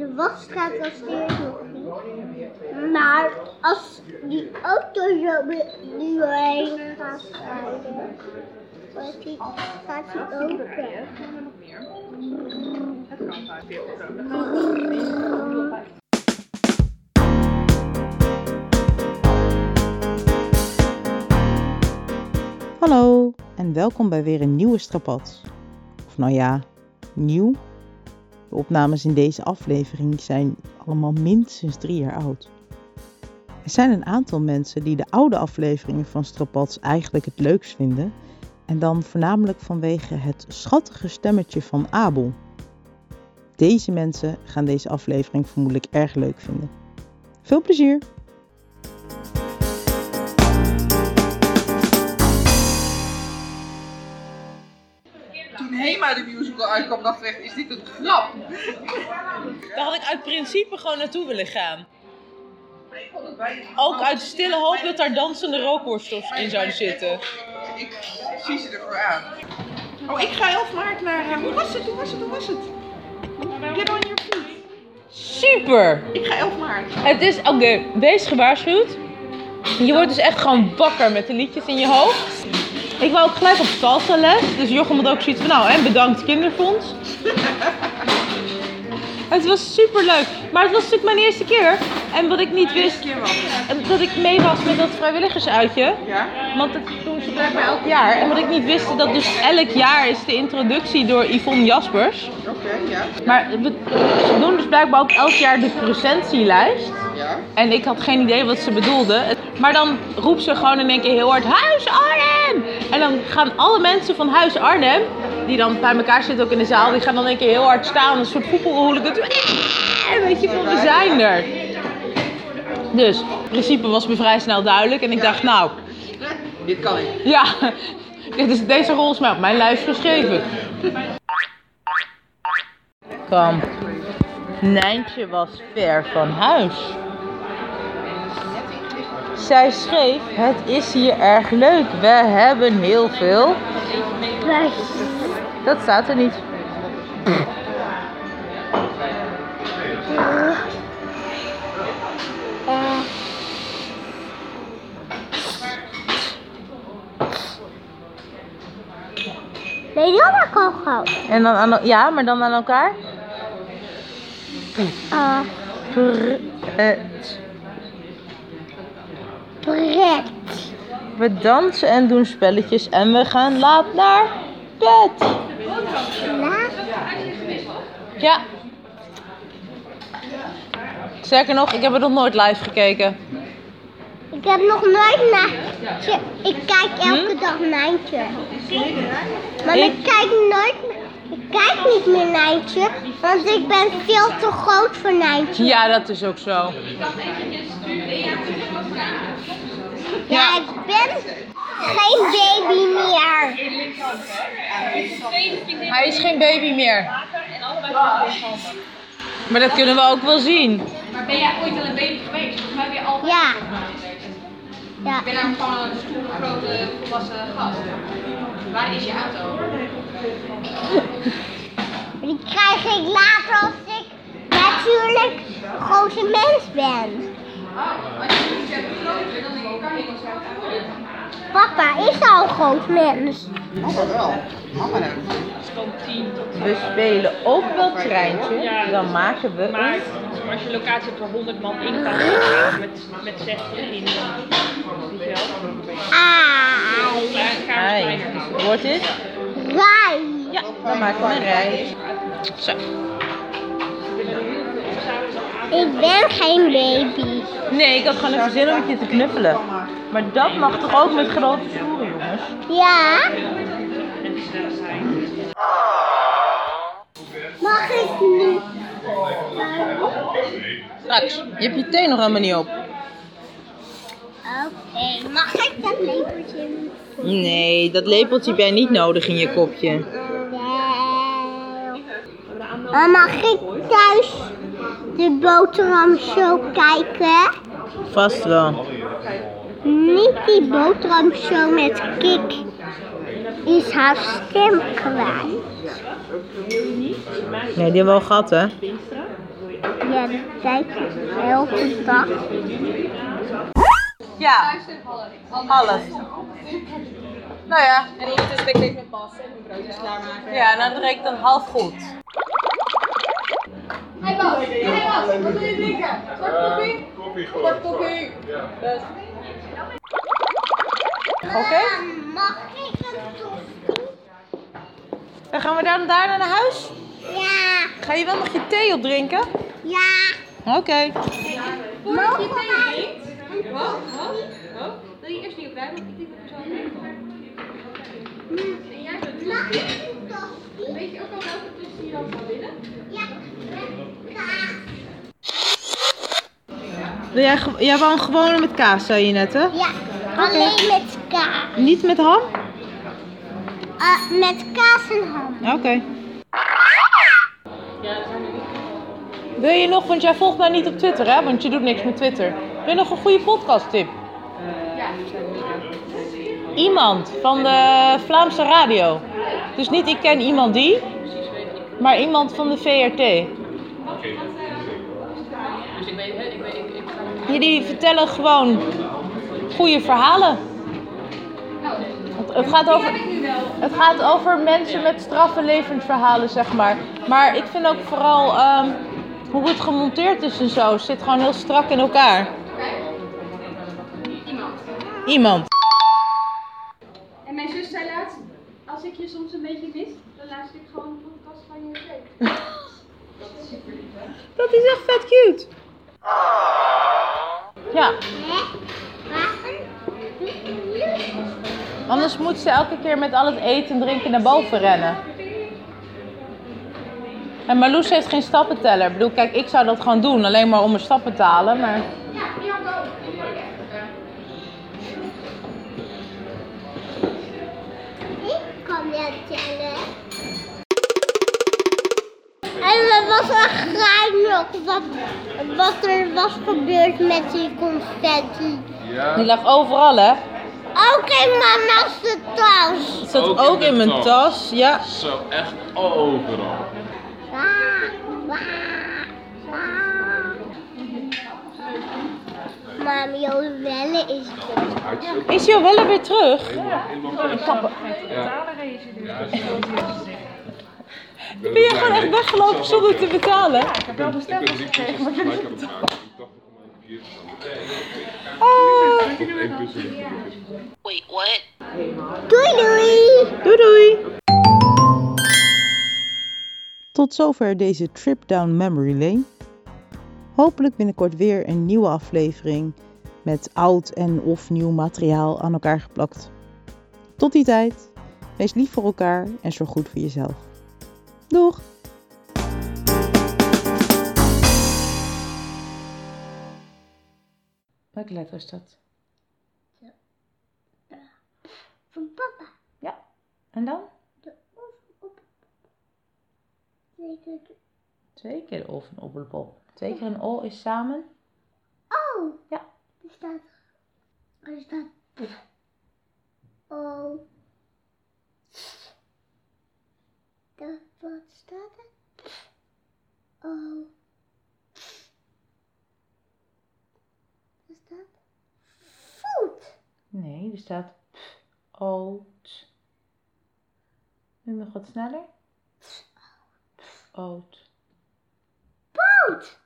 de wasstraat was er nog niet. Maar als die auto zo nu heen gaat rijden, gaat die open. Hallo en welkom bij weer een nieuwe strapad. Of nou ja, nieuw. De opnames in deze aflevering zijn allemaal minstens drie jaar oud. Er zijn een aantal mensen die de oude afleveringen van Strapads eigenlijk het leukst vinden. En dan voornamelijk vanwege het schattige stemmetje van Abel. Deze mensen gaan deze aflevering vermoedelijk erg leuk vinden. Veel plezier! Musical uitkwam, dacht ik is dit een grap? Daar had ik uit principe gewoon naartoe willen gaan. Ik vond het bij- Ook uit stille hoop dat daar dansende rookworstels in zouden zitten. Ik zie ze ervoor aan. Oh, ik ga 11 maart naar... eh, hoe was het? Hoe was het? Hoe was het? Get on your feet. Super! Ik ga 11 maart. Het is, oké, wees gewaarschuwd. Je wordt dus echt gewoon wakker met de liedjes in je hoofd. Ik wou ook gelijk op salsa les, dus Jochem had ook zoiets van, nou, en bedankt kinderfonds. Het was super leuk, maar het was natuurlijk mijn eerste keer. En wat ik niet wist, dat ik mee was met dat vrijwilligersuitje. Ja? Want dat doen ze blijkbaar elk jaar. En wat ik niet wist, dat dus elk jaar is de introductie door Yvonne Jaspers. Oké, ja. Maar we- ze doen dus blijkbaar ook elk jaar de presentielijst. Ja. En ik had geen idee wat ze bedoelde. Maar dan roept ze gewoon in één keer heel hard Huis Arnhem! En dan gaan alle mensen van Huis Arnhem, die dan bij elkaar zitten ook in de zaal, die gaan dan één keer heel hard staan. Een soort voetbalhooligans. Eh, Weet je, van we zijn er. Dus, het principe was me vrij snel duidelijk. En ik dacht, nou, Dit kan ik. ja, dit is, deze rol is mij op mijn lijf geschreven. Kom. Nijntje was ver van huis. Zij schreef, het is hier erg leuk. We hebben heel veel. Dat staat er niet. eh, Nee, dat heb ik al gehad. En dan aan, ja, maar dan aan elkaar? Uh, Pret. We dansen en doen spelletjes en we gaan laat naar bed. Laat. Ja. Sterker nog, ik heb het nog nooit live gekeken. Ik heb nog nooit Nijntje. Ik kijk elke dag Nijntje. Maar ik, Ik- kijk nooit. Ik kijk niet meer Nijntje, want ik ben veel te groot voor Nijntje. Ja, dat is ook zo. Ja, ik ben geen baby meer. Hij is geen baby meer. Maar dat kunnen we ook wel zien. Maar ben jij ooit al een baby geweest? Volgens mij ben je altijd Ja. Ja. Ik ben daar gewoon een stoere, grote, volwassen gast. Waar is je auto? Die krijg ik later als ik natuurlijk een grote mens ben. Dan Papa is al een groot mens. Mama wel. Mama nou. We spelen ook wel treintje. Dan maken we Maar als je een locatie hebt waar 100 man in kan, met, met 60 in, Ai. kamerspijker. wordt het? Rij. Ja, dan maken we een rij. Zo. Ik ben geen baby. Nee, ik had gewoon even zin om met je te knuffelen. Maar dat mag toch ook met grote stoelen, jongens? Ja. Mag ik nu? Straks. Je hebt je thee nog helemaal niet op. Oké, mag ik dat lepeltje? Nee, dat lepeltje heb jij niet nodig in je kopje. Maar mag ik thuis de boterhamshow kijken? Vast wel. Niet die boterhamshow met Kik. Is haar stem kwijt. Nee, die hebben we al gehad, hè? Ja, dat kijk ik elke dag. Ja, alles. Nou ja, En ik steeds met pas en mijn broodjes klaarmaken. ja, en dan ik dan half goed. Hey Bas, hey Bas, wat wil je drinken? Zwarte koffie? Koffie gewoon. Zwarte koffie. Dus. Oké, Mag ik een tosti? dan gaan we dan daarna naar huis. Ja, Ga je wel nog je thee opdrinken? ja. Oké. Voordat je thee drinkt. Wat? Wat? Wil je eerst niet opruimen? Want ik denk dat er zo En jij bent tosti. ik een tosti? Weet je ook al welke tosti je dan zou willen? Ja, met kaas. Wil jij, jij wou een gewone met kaas, zei je net, hè? Ja, alleen met kaas. Niet met ham? Eh, met kaas en ham. Oké. Wil je nog, want jij volgt mij niet op Twitter, hè? Want je doet niks met Twitter. Wil je nog een goede podcast tip? Iemand van de Vlaamse radio. Dus niet ik ken iemand die, maar iemand van de VRT. Ja, die vertellen gewoon goede verhalen. Het, het gaat over, het gaat over mensen met straffe levensverhalen, zeg maar. Maar ik vind ook vooral ehm, hoe het gemonteerd is en zo. Het zit gewoon heel strak in elkaar. Iemand. Iemand. En mijn zus zei laatst, als ik je soms een beetje mis, dan luister ik gewoon een podcast van je tv. Dat is super lief, hè? Dat is echt vet cute. Ja, anders moet ze elke keer met al het eten en drinken naar boven rennen. En Marloes heeft geen stappenteller. Ik bedoel, kijk, ik zou dat gewoon doen, alleen maar om mijn stappen te halen. Maar. Ik kan het tellen. Echt geinig wat, wat er was gebeurd met die confetti. die lag overal, hè? Oké, maar naast de tas. Het zat ook, Ook in in mijn mijn tas. tas. Ja. Zo, echt overal. Waar, waar, waar. Mam, Joelle is er. Is Joelle weer terug? Helemaal Ben je gewoon echt weggelopen zonder te betalen? Ik heb wel besteld. Ik drie pizzas tegelijk aan het maken. Ik dacht ik een Oh. Één pizza. Doei doei. Doei doei! Tot zover deze trip down memory lane. Hopelijk binnenkort weer een nieuwe aflevering met oud en of nieuw materiaal aan elkaar geplakt. Tot die tijd, wees lief voor elkaar en zorg goed voor jezelf. Doeg! Welke letter is dat? Van papa. Ja. En dan? De oven op. Zeker. de- Twee keer de O van Oppelpop. Twee keer een O is samen. Oh. Ja. Er staat. Er staat. Oh. Dat, wat staat er? Oh. Er staat. Voet. Nee, er staat oud. Nu nog wat sneller. Oud. Poot. Ja.